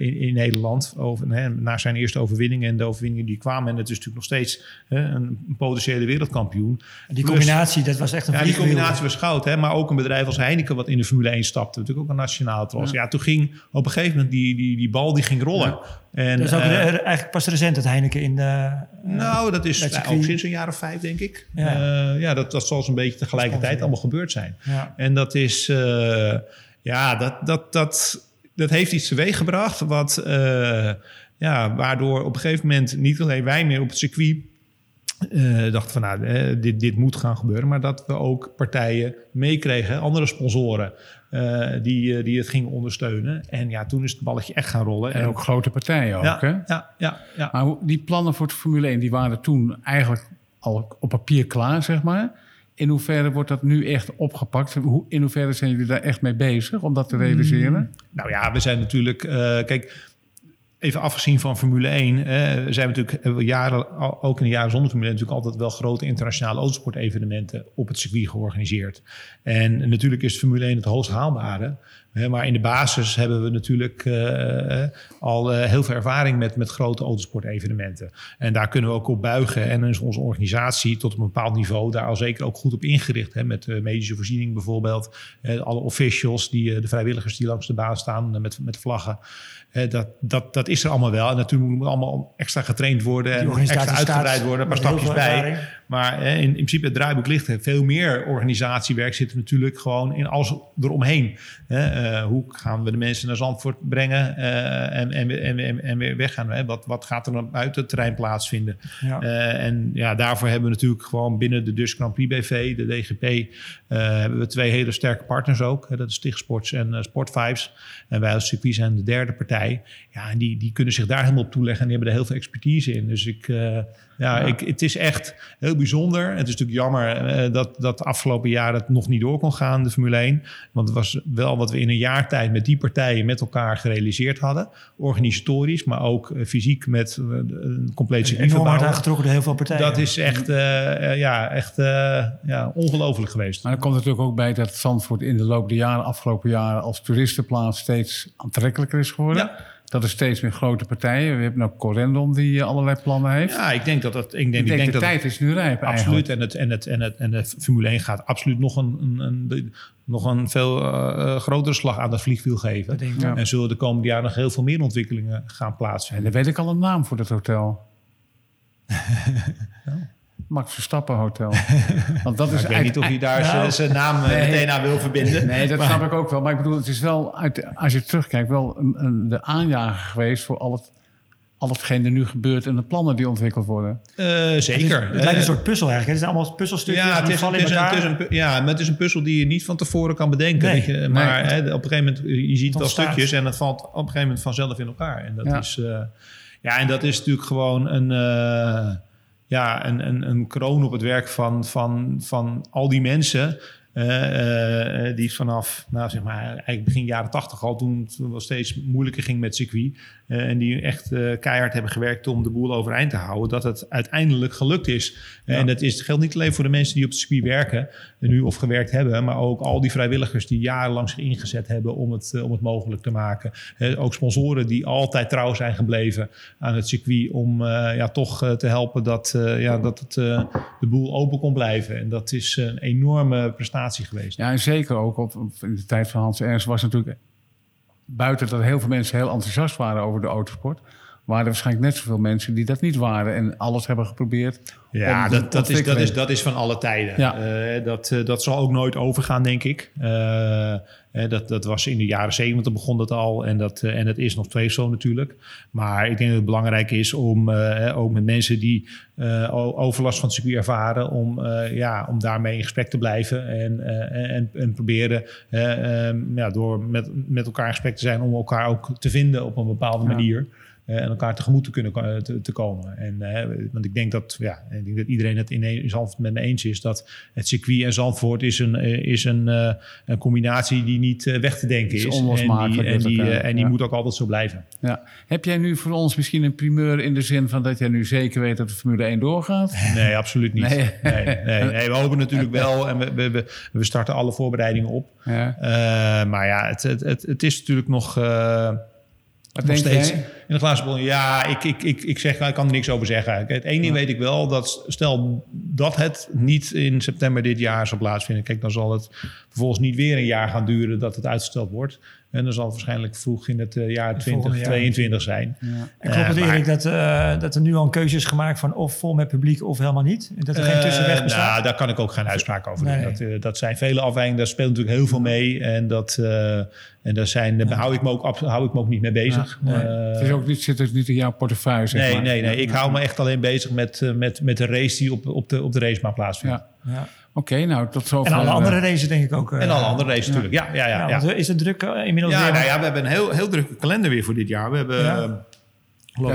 in, in Nederland, over, na zijn eerste overwinningen en de overwinningen die kwamen. En het is natuurlijk nog steeds een potentiële wereldkampioen. die Plus- combinatie, dat was echt een Ja, die combinatie was goud. Hè? Maar ook een bedrijf als Heineken wat in de Formule 1 stapt. stapte. Natuurlijk ook een nationale trots. Ja. toen ging op een gegeven moment die, die, die bal die ging rollen. En, Dat is ook eh, eigenlijk pas recent het Heineken in de... eh, nou, dat is nou, circuit. ook sinds een jaar of vijf, denk ik. Ja. Ja, ja dat, dat zal zo'n beetje tegelijkertijd allemaal gebeurd zijn. ja. En dat is, eh, ja, dat, dat, dat, dat heeft iets teweeggebracht. Wat, eh, ja, waardoor op een gegeven moment niet alleen wij meer op het circuit eh, dachten van nou, eh, dit, dit moet gaan gebeuren. Maar dat we ook partijen meekregen, andere sponsoren, eh, die, eh, die het gingen ondersteunen. En ja, toen is het balletje echt gaan rollen. En ook grote partijen ook, ja, hè? ja, ja, ja. Maar die plannen voor de Formule 1 die waren toen eigenlijk al op papier klaar, zeg maar. In hoeverre wordt dat nu echt opgepakt? Hoe, in hoeverre zijn jullie daar echt mee bezig om dat te realiseren? Nou ja, we zijn natuurlijk. eh, kijk, even afgezien van Formule 1. eh, zijn we natuurlijk we jaren, al- ook in de jaren zonder Formule 1, natuurlijk altijd wel grote internationale autosportevenementen op het circuit georganiseerd. En natuurlijk is Formule 1 het hoogst haalbare. Maar in de basis hebben we natuurlijk eh, al eh, heel veel ervaring met, met grote autosportevenementen. En daar kunnen we ook op buigen. En is onze organisatie tot een bepaald niveau daar al zeker ook goed op ingericht. Hè, met eh, medische voorziening bijvoorbeeld. Eh, alle officials, die, eh, de vrijwilligers die langs de baan staan eh, met, met vlaggen. Dat, dat, dat is er allemaal wel. En natuurlijk moet het allemaal extra getraind worden. En extra uitgebreid worden. Een paar stapjes bij. Maar in, in principe het draaiboek ligt er. Veel meer organisatiewerk zit er natuurlijk gewoon in alles eromheen. Hè, eh, hoe gaan we de mensen naar Zandvoort brengen eh, en, en, en, en, weer weggaan? Hè? Wat, wat gaat er dan buiten het terrein plaatsvinden? Ja. Eh, en ja, daarvoor hebben we natuurlijk gewoon binnen de Dus Grand Prix BV, de DGP, hebben we twee hele sterke partners ook. Hè, dat is Stichtsports en Sportvibes. En wij als circuit zijn de derde partij. Ja, en die, die kunnen zich daar helemaal op toeleggen en die hebben er heel veel expertise in. Dus ik, ja, Ik, het is echt heel bijzonder. Het is natuurlijk jammer eh, dat, dat afgelopen jaar het nog niet door kon gaan, de Formule 1. Want het was wel wat we in een jaar tijd met die partijen met elkaar gerealiseerd hadden. Organisatorisch, maar ook eh, fysiek met eh, een compleet circuit Enorm hard aangetrokken door heel veel partijen. Dat is echt, eh, ja, echt ja, ongelooflijk geweest. Maar er komt natuurlijk ook bij dat Zandvoort in de loop der jaren, afgelopen jaren, als toeristenplaats steeds aantrekkelijker is geworden. Ja. Dat er steeds meer grote partijen. We hebben ook Corendon die eh, allerlei plannen heeft. Ja, ik denk dat dat. Ik denk, ik ik denk, denk de dat tijd is nu rijp Absoluut. eigenlijk. En, het, en, het, en, het, en de Formule 1 gaat absoluut nog een, een, een, nog een veel eh, eh, grotere slag aan het vliegwiel geven. Dat denk ik Ja. En zullen de komende jaren nog heel veel meer ontwikkelingen gaan En plaatsvinden. dan weet ik al een naam voor dat hotel. <laughs> Max Verstappen Hotel. <laughs> Want dat is ik weet niet of hij daar Nou, zijn- naam eh, nee. meteen aan wil verbinden. Nee, dat snap ik ook wel. Maar ik bedoel, het is wel, uit, als je terugkijkt, wel een, een, de aanjager geweest voor al, het, al hetgeen er nu gebeurt en de plannen die ontwikkeld worden. Eh, Het, is- zeker. het lijkt Eh, een soort puzzel eigenlijk. Het zijn allemaal puzzelstukjes Ja, het die is, vallen het, in is een, elkaar. het is een, ja, maar het is een puzzel die je niet van tevoren kan bedenken. Nee, weet je. Maar nee. hè, op een gegeven moment, je ziet Het wel ontstaat. stukjes en het valt op een gegeven moment vanzelf in elkaar. En dat Ja. is, eh, ja, en dat is natuurlijk gewoon een, eh, ja, een, een, een kroon op het werk van, van, van al die mensen. eh, eh, die vanaf, nou zeg maar, eigenlijk begin jaren tachtig al, toen het wel steeds moeilijker ging met circuit. eh, en die echt keihard hebben gewerkt om de boel overeind te houden. Dat het uiteindelijk gelukt is. En dat is, geldt niet alleen voor de mensen die op het circuit werken, en nu of gewerkt hebben, maar ook al die vrijwilligers die jarenlang zich ingezet hebben om het, eh, om het mogelijk te maken. Ook sponsoren die altijd trouw zijn gebleven aan het circuit om eh, ja, toch eh, te helpen dat, ja, dat het, de boel open kon blijven. En dat is een enorme prestatie geweest. Ja, en zeker ook op, op- in de tijd van Hans Ernst was natuurlijk... buiten dat heel veel mensen heel enthousiast waren over de autosport... waren er waarschijnlijk net zoveel mensen die dat niet waren... en alles hebben geprobeerd Ja, dat, dat, is, dat, is, dat is van alle tijden. Ja. Eh, dat, eh, dat zal ook nooit overgaan, denk ik. Eh, dat, dat was in de jaren zeventig begon dat al. En dat, en dat is nog steeds zo natuurlijk. Maar ik denk dat het belangrijk is om ook met mensen die overlast van het circuit ervaren... om, ja, om daarmee in gesprek te blijven. En, en, en proberen ja, door met, met elkaar in gesprek te zijn... om elkaar ook te vinden op een bepaalde Ja. manier. Eh, en elkaar tegemoet te kunnen ko- te, te komen. En, eh, want ik denk dat, ja, ik denk dat iedereen het in, Zandvoort met me eens is dat het circuit en Zandvoort is een, eh, is een, eh, een combinatie die niet eh, weg te denken Is en die, en die, elkaar, eh, en die ja. moet ook altijd zo blijven. Ja. Heb jij nu voor ons misschien een primeur in de zin van dat jij nu zeker weet dat de Formule 1 doorgaat? <laughs> Nee, absoluut niet. Nee. Nee. Nee, nee, we hopen natuurlijk <laughs> wel en we, we, we, we starten alle voorbereidingen op. Ja. Eh, maar ja, het, het, het, het is natuurlijk nog. eh, Wat Nog steeds jij? in de glazen bol. Ja, ik, ik, ik, ik, zeg, ik kan er niks over zeggen. Het één ding weet ik wel, dat stel dat het niet in september dit jaar zal plaatsvinden. Kijk, dan zal het vervolgens niet weer een jaar gaan duren dat het uitgesteld wordt. En dan zal waarschijnlijk vroeg in het eh, jaar Het volgende jaar. 2022 zijn. En Eh, klopt het Erik dat, eh, dat er nu al een keuze is gemaakt van of vol met publiek of helemaal niet? Dat er geen tussenweg Eh, bestaat? nou, daar kan ik ook geen uitspraak over doen. Dat, dat zijn vele afwijkingen, daar speelt natuurlijk heel veel mee. En, dat, eh, en daar, zijn, daar hou, ik me ook, hou ik me ook niet mee bezig. Ja, nee. Eh, Het is ook niet, zit dus niet in jouw portefeuille, zeg nee, maar. nee, nee. Ik hou me echt alleen bezig met, met, met de race die op, op, de, op de racebaan plaatsvindt. Ja. ja. Oké, nou, tot zover. En alle eh, andere races denk ik ook. eh, En alle andere races natuurlijk. Ja, ja, ja. Ja, ja. want, eh, is het druk eh, inmiddels Ja, weer? nou ja, we hebben een heel, heel drukke kalender weer voor dit jaar. We hebben, Ja. eh,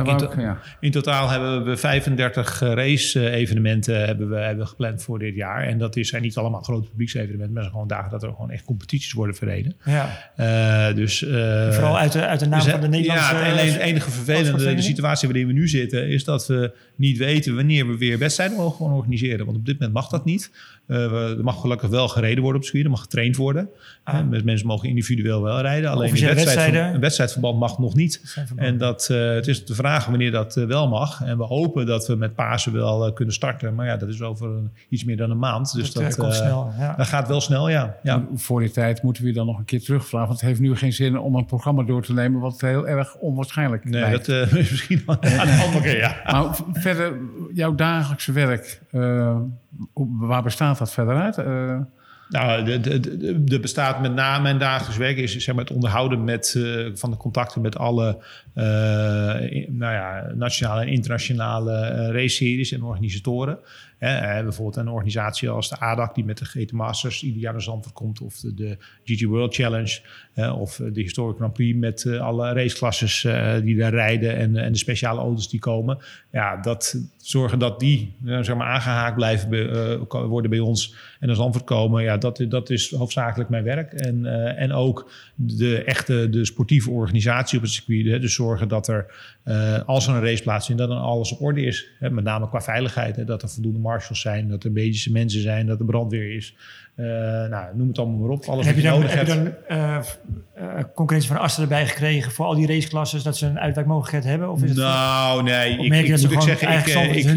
in, to- ja. in totaal hebben we 35 race-evenementen hebben we, hebben gepland voor dit jaar. En dat is, zijn niet allemaal grote publieksevenementen, maar zijn gewoon dagen dat er gewoon echt competities worden verreden. Ja, Eh, dus, eh, vooral uit de, uit de naam dus, van de Nederlandse... Ja, het enige, het enige vervelende, de situatie waarin we nu zitten, is dat we niet weten wanneer we weer wedstrijden mogen gewoon organiseren. Want op dit moment mag dat niet. Eh, we- er mag gelukkig wel gereden worden op circuit, er mag getraind worden. Ah. Eh, mensen mogen individueel wel rijden. Alleen een, wedstrijd, wedstrijden? een wedstrijdverband mag nog niet. En dat, eh, het is te vragen wanneer dat wel mag. En we hopen dat we met Pasen wel kunnen starten. Maar ja, dat is over een- iets meer dan een maand. Dus dat, dat, komt snel. Ja. dat gaat wel snel, ja. ja. Voor die tijd moeten we je dan nog een keer terugvragen. Want het heeft nu geen zin om een programma door te nemen... wat heel erg onwaarschijnlijk Nee, lijkt. dat eh, <laughs> is misschien wel een <laughs> andere keer, ja. Maar verder, jouw dagelijkse werk... eh, waar bestaat dat verder uit? Eh, Nou, de, bestaat met name mijn dagelijks werk is zeg maar, het onderhouden met, eh, van de contacten met alle eh, nou ja, nationale en internationale eh race-series en organisatoren. Eh, bijvoorbeeld een organisatie als de ADAC die met de GT Masters ieder jaar naar Zandvoort komt. Of de, de GT World Challenge. eh, of de Historic Grand Prix met eh, alle raceklasses eh, die daar rijden. En, en de speciale auto's die komen. Ja, dat zorgen dat die eh, zeg maar aangehaakt blijven eh, worden bij ons. En naar Zandvoort komen. Ja, dat, dat is hoofdzakelijk mijn werk. En, eh, en ook de echte de sportieve organisatie op het circuit. Hè, dus zorgen dat er, eh, als er een race plaatsvindt, dat dan alles op orde is. Hè, met name qua veiligheid. Hè, dat er voldoende marshals zijn, dat er medische mensen zijn, dat er brandweer is. Eh, nou, noem het allemaal maar op. Alles Heb wat je je dan, nodig heb je dan eh, eh, concurrentie van Assen erbij gekregen voor al die raceklasses, dat ze een uitwijkmogelijkheid hebben? Of is het Nou, nee. Ik, ik dat moet ik zeggen,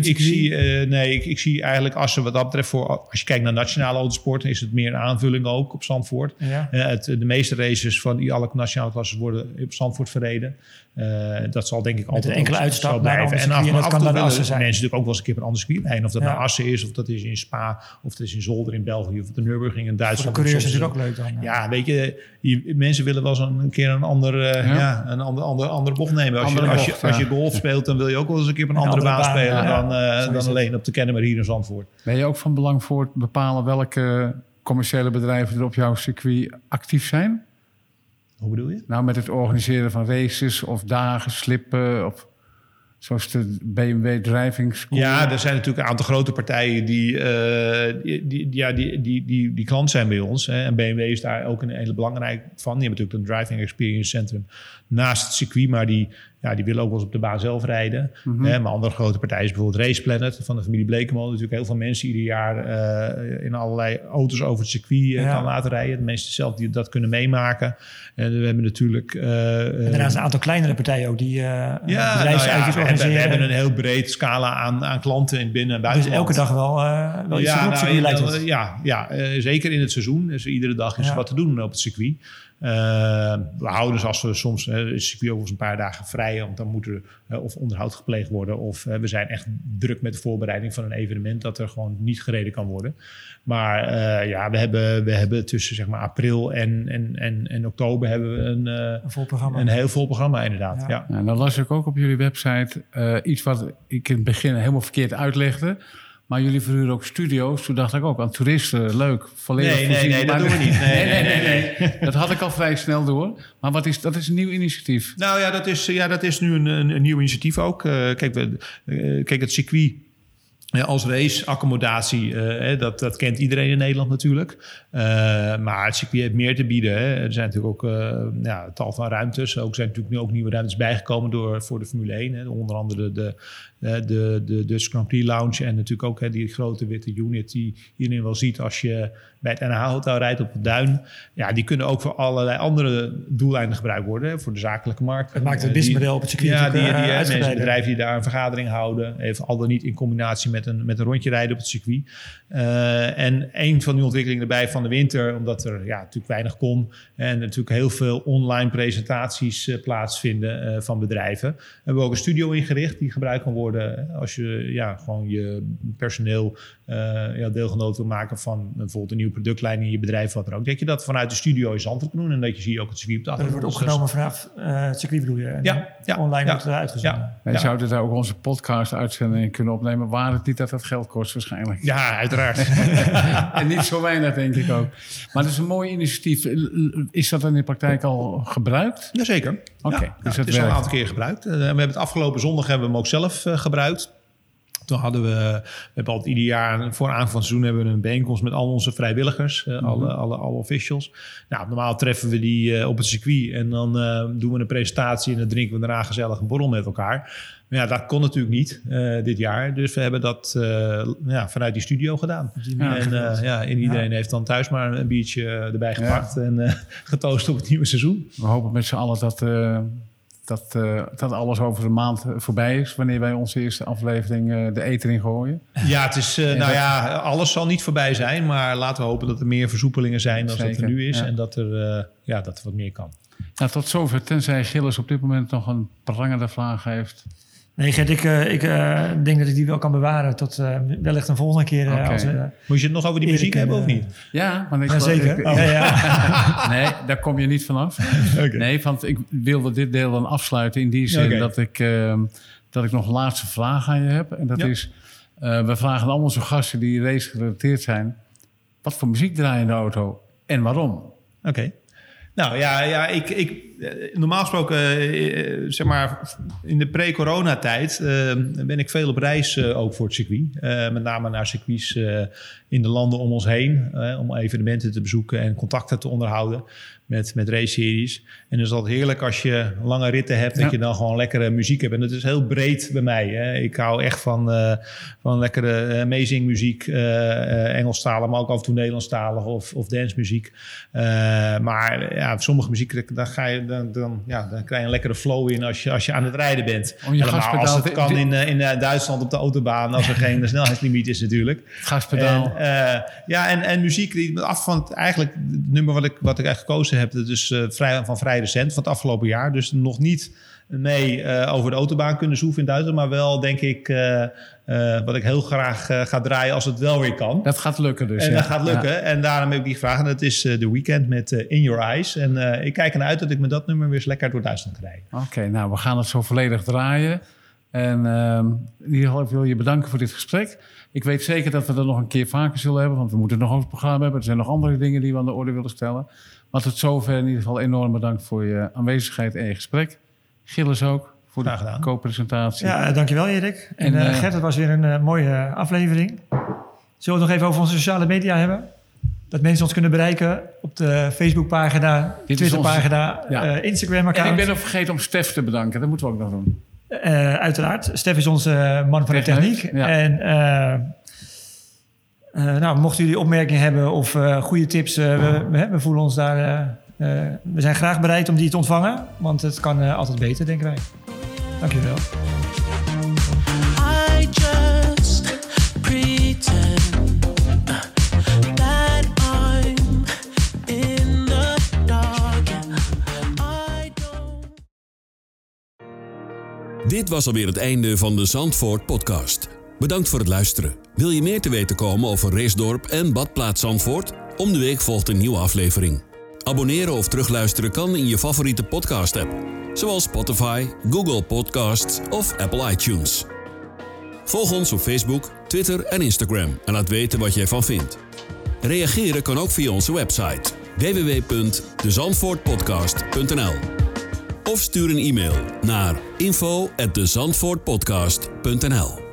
ik, zie, nee, ik, ik zie eigenlijk Assen wat dat betreft, voor, als je kijkt naar nationale autosport, is het meer een aanvulling ook op Zandvoort. Ja. Het, de meeste races van die alle nationale klassen worden op Zandvoort verreden. Dat zal denk ik altijd een enkele uitstap naar blijven. ander circuit, en dat af kan willen Assen zijn. Mensen natuurlijk ook wel eens een keer een ander circuit rijden. Of dat Ja. nou Assen is, of dat is in Spa, of dat is in Zolder in België, of de Nürburgring in Voor de Duitsland. coureurs is ook leuk dan. ja, weet je, je- mensen willen wel eens een, een keer een, ander, eh, Ja. ja. een ander, ander, andere bocht nemen. Als, Andere je, als, je, als je golf speelt, dan wil je ook wel eens een keer op een Een andere, andere baan, baan, spelen ja. dan, eh, dan alleen op de Kennemer hier in Zandvoort. ben je ook van belang voor het bepalen welke commerciële bedrijven er op jouw circuit actief zijn? Hoe bedoel je? Nou, met het organiseren van races of dagen, slippen... Of, zoals de BMW Driving School. Ja, er zijn natuurlijk een aantal grote partijen die, eh, die, ja, die, die, die, klant zijn bij ons. Hè. En BMW is daar ook een hele belangrijk van. Die hebben natuurlijk een Driving Experience Centrum naast het circuit, maar die, ja, die willen ook wel eens op de baan zelf rijden. Hè. Maar andere grote partijen is bijvoorbeeld Race Planet van de familie Blekemolen. Natuurlijk heel veel mensen ieder jaar eh, in allerlei auto's over het circuit Ja. kan laten rijden. De mensen zelf die dat kunnen meemaken. En we hebben natuurlijk... eh, En daarnaast een aantal kleinere partijen ook die ja, nou ja, bedrijfsuitjes we, hebben, we organiseren. hebben een heel breed scala aan, aan klanten in binnen- en dus buitenland. elke dag wel, wel iets op nou, lijkt het. ja, ja zeker in het seizoen. Dus iedere dag is er Ja. wat te doen op het circuit. Eh, we houden zoals we soms het circuit een paar dagen vrij, want dan moet er eh, of onderhoud gepleegd worden, of eh, we zijn echt druk met de voorbereiding van een evenement dat er gewoon niet gereden kan worden. Maar eh, ja, we hebben, we hebben tussen zeg maar april en, en, en, en oktober hebben we een, eh, Een vol programma. een heel vol programma inderdaad. Ja. Ja. Nou, dan las ik ook op jullie website eh, iets wat ik in het begin helemaal verkeerd uitlegde. Maar jullie verhuren ook studio's. Toen dacht ik ook aan toeristen, leuk. Volledig Nee, nee, nee, dat Maar- doen we niet. Nee, nee, nee, nee. <laughs> Dat had ik al vrij snel door. Maar wat is, dat is een nieuw initiatief. Nou ja, dat is, ja, dat is nu een, een, nieuw initiatief ook. Eh, kijk, we, eh, kijk, het circuit als raceaccommodatie, eh, dat, dat kent iedereen in Nederland natuurlijk. Uh, maar het circuit heeft meer te bieden. Hè. Er zijn natuurlijk ook uh, ja, tal van ruimtes. Ook zijn natuurlijk nu ook nieuwe ruimtes bijgekomen door, voor de Formule 1. Hè. Onder andere de, de, de, de Dutch Grand Prix Lounge en natuurlijk ook hè, die grote witte unit die iedereen wel ziet als je bij het NH-hotel rijdt op het Duin. Ja, die kunnen ook voor allerlei andere doeleinden gebruikt worden. Hè. Voor de zakelijke markt. Het maakt het businessmodel op het circuit Ja, die, die, die mensen, bedrijven die daar een vergadering houden. Even al dan niet in combinatie met een, met een rondje rijden op het circuit. Uh, en een van die ontwikkelingen erbij van de winter, omdat er ja, natuurlijk weinig kon en natuurlijk heel veel online presentaties uh, plaatsvinden uh, van bedrijven, hebben we ook een studio ingericht die gebruikt kan worden als je ja, gewoon je personeel ja, deelgenoot wil maken van bijvoorbeeld een nieuwe productlijn in je bedrijf, wat er ook. Dat je dat vanuit de studio in Zandvoort kan doen en dat je zie ook het circuit op de achtergrond. Dat wordt opgenomen vanaf het circuit bedoel je? En ja, ja, online ja, wordt uitgezonden. Ja, ja. zouden daar ook onze podcast-uitzendingen kunnen opnemen, waar het niet dat dat geld kost waarschijnlijk. Ja, uiteraard. <laughs> en niet zo weinig, denk ik ook. Maar dat is een mooi initiatief. Is dat dan in de praktijk al gebruikt? Jazeker. Oké, okay, dus het is al een aantal keer gebruikt. Uh, we hebben het afgelopen zondag hebben we hem ook zelf uh, gebruikt. Toen hadden we, we hebben altijd ieder jaar voor aanvang van het seizoen hebben we een bijeenkomst met al onze vrijwilligers, uh, mm -hmm. alle, alle, alle officials. Nou, normaal treffen we die uh, op het circuit en dan uh, doen we een presentatie en dan drinken we daarna gezellig een borrel met elkaar. Maar ja, dat kon natuurlijk niet dit jaar. Dus we hebben dat ja, vanuit die studio gedaan. Ja, en, ja, en iedereen heeft dan thuis maar een biertje erbij gepakt en <laughs> getoost op het nieuwe seizoen. We hopen met z'n allen dat dat, uh, dat alles over een maand voorbij is wanneer wij onze eerste aflevering uh, de eten in gooien. Ja, het is, uh, nou dat... ja, alles zal niet voorbij zijn, maar laten we hopen dat er meer versoepelingen zijn dan dat er nu is ja. en dat er, ja, dat er wat meer kan. Nou, tot zover, tenzij Gilles op dit moment nog een prangende vraag heeft. Nee, Gert, ik, uh, ik uh, denk dat ik die wel kan bewaren tot uh, wellicht een volgende keer. Okay. Als, Moet je het nog over die muziek hebben of niet? Ja, maar ik ja, zeker. Ik, oh. ja, ja. <laughs> nee, daar kom je niet vanaf. <laughs> okay. Nee, want ik wilde dit deel dan afsluiten in die zin okay. dat, ik, ehm, dat ik nog een laatste vraag aan je heb. En dat is, we vragen allemaal zo'n gasten die race gerelateerd zijn. Wat voor muziek draai je in de auto en waarom? Oké. Okay. Nou ja, ja ik, ik, normaal gesproken, uh, zeg maar, in de pre-coronatijd uh, ben ik veel op reis uh, ook voor het circuit. met name naar circuits in de landen om ons heen. om evenementen te bezoeken en contacten te onderhouden met, met race-series. En het is altijd heerlijk als je lange ritten hebt, ja. dat je dan gewoon lekkere muziek hebt. En dat is heel breed bij mij. Hè. Ik hou echt van, van lekkere amazing muziek, Engelstalig, maar ook af en toe Nederlandstalig of, of dancemuziek. maar ja, sommige muziek, dan, ga je, dan, dan, ja, dan krijg je een lekkere flow in als je, als je aan het rijden bent. Om je gaspedaal, als het kan in, in Duitsland op de autobaan, als er geen <laughs> snelheidslimiet is natuurlijk. Gaspedaal. En, ja, en, en muziek, die af van het, eigenlijk het nummer wat ik, wat ik echt gekozen heb, dat is uh, vrij, van vrij recent, van het afgelopen jaar. Dus nog niet mee uh, over de autobaan kunnen zoeven in Duitsland, maar wel denk ik uh, wat ik heel graag ga draaien als het wel weer kan. Dat gaat lukken dus. En ja. dat gaat lukken. Ja. En daarom heb ik die gevraagd. En dat is de weekend met In Your Eyes. En ik kijk ernaar uit dat ik met dat nummer weer eens lekker door Duitsland ga rijden. Oké, okay, nou we gaan het zo volledig draaien. En ehm, in ieder geval ik wil je bedanken voor dit gesprek. Ik weet zeker dat we er nog een keer vaker zullen hebben, want we moeten nog een programma hebben. Er zijn nog andere dingen die we aan de orde willen stellen. Maar tot zover in ieder geval enorm bedankt voor je aanwezigheid en je gesprek. Gilles ook voor de gedaan. co-presentatie. Ja, dankjewel Erik. En, en uh, Gert, het was weer een uh, mooie aflevering. Zullen we het nog even over onze sociale media hebben? Dat mensen ons kunnen bereiken op de Facebookpagina, Twitterpagina, ja. uh, Instagram-account. En ik ben nog vergeten om Stef te bedanken. Dat moeten we ook nog doen. Uh, uiteraard. Stef is onze man van de techniek. Ja. En uh, nou, mochten jullie opmerkingen hebben of uh, goede tips, we, we, we, voelen ons daar. We zijn graag bereid om die te ontvangen, want het kan altijd beter, denken wij. Dank je wel. Dit was alweer het einde van de Zandvoort podcast. Bedankt voor het luisteren. Wil je meer te weten komen over Racedorp en Badplaats Zandvoort? Om de week volgt een nieuwe aflevering. Abonneren of terugluisteren kan in je favoriete podcast-app, zoals Spotify, Google Podcasts of Apple iTunes. Volg ons op Facebook, Twitter en Instagram en laat weten wat je ervan vindt. Reageren kan ook via onze website www.dezandvoortpodcast.nl of stuur een e-mail naar info@dezandvoortpodcast.nl.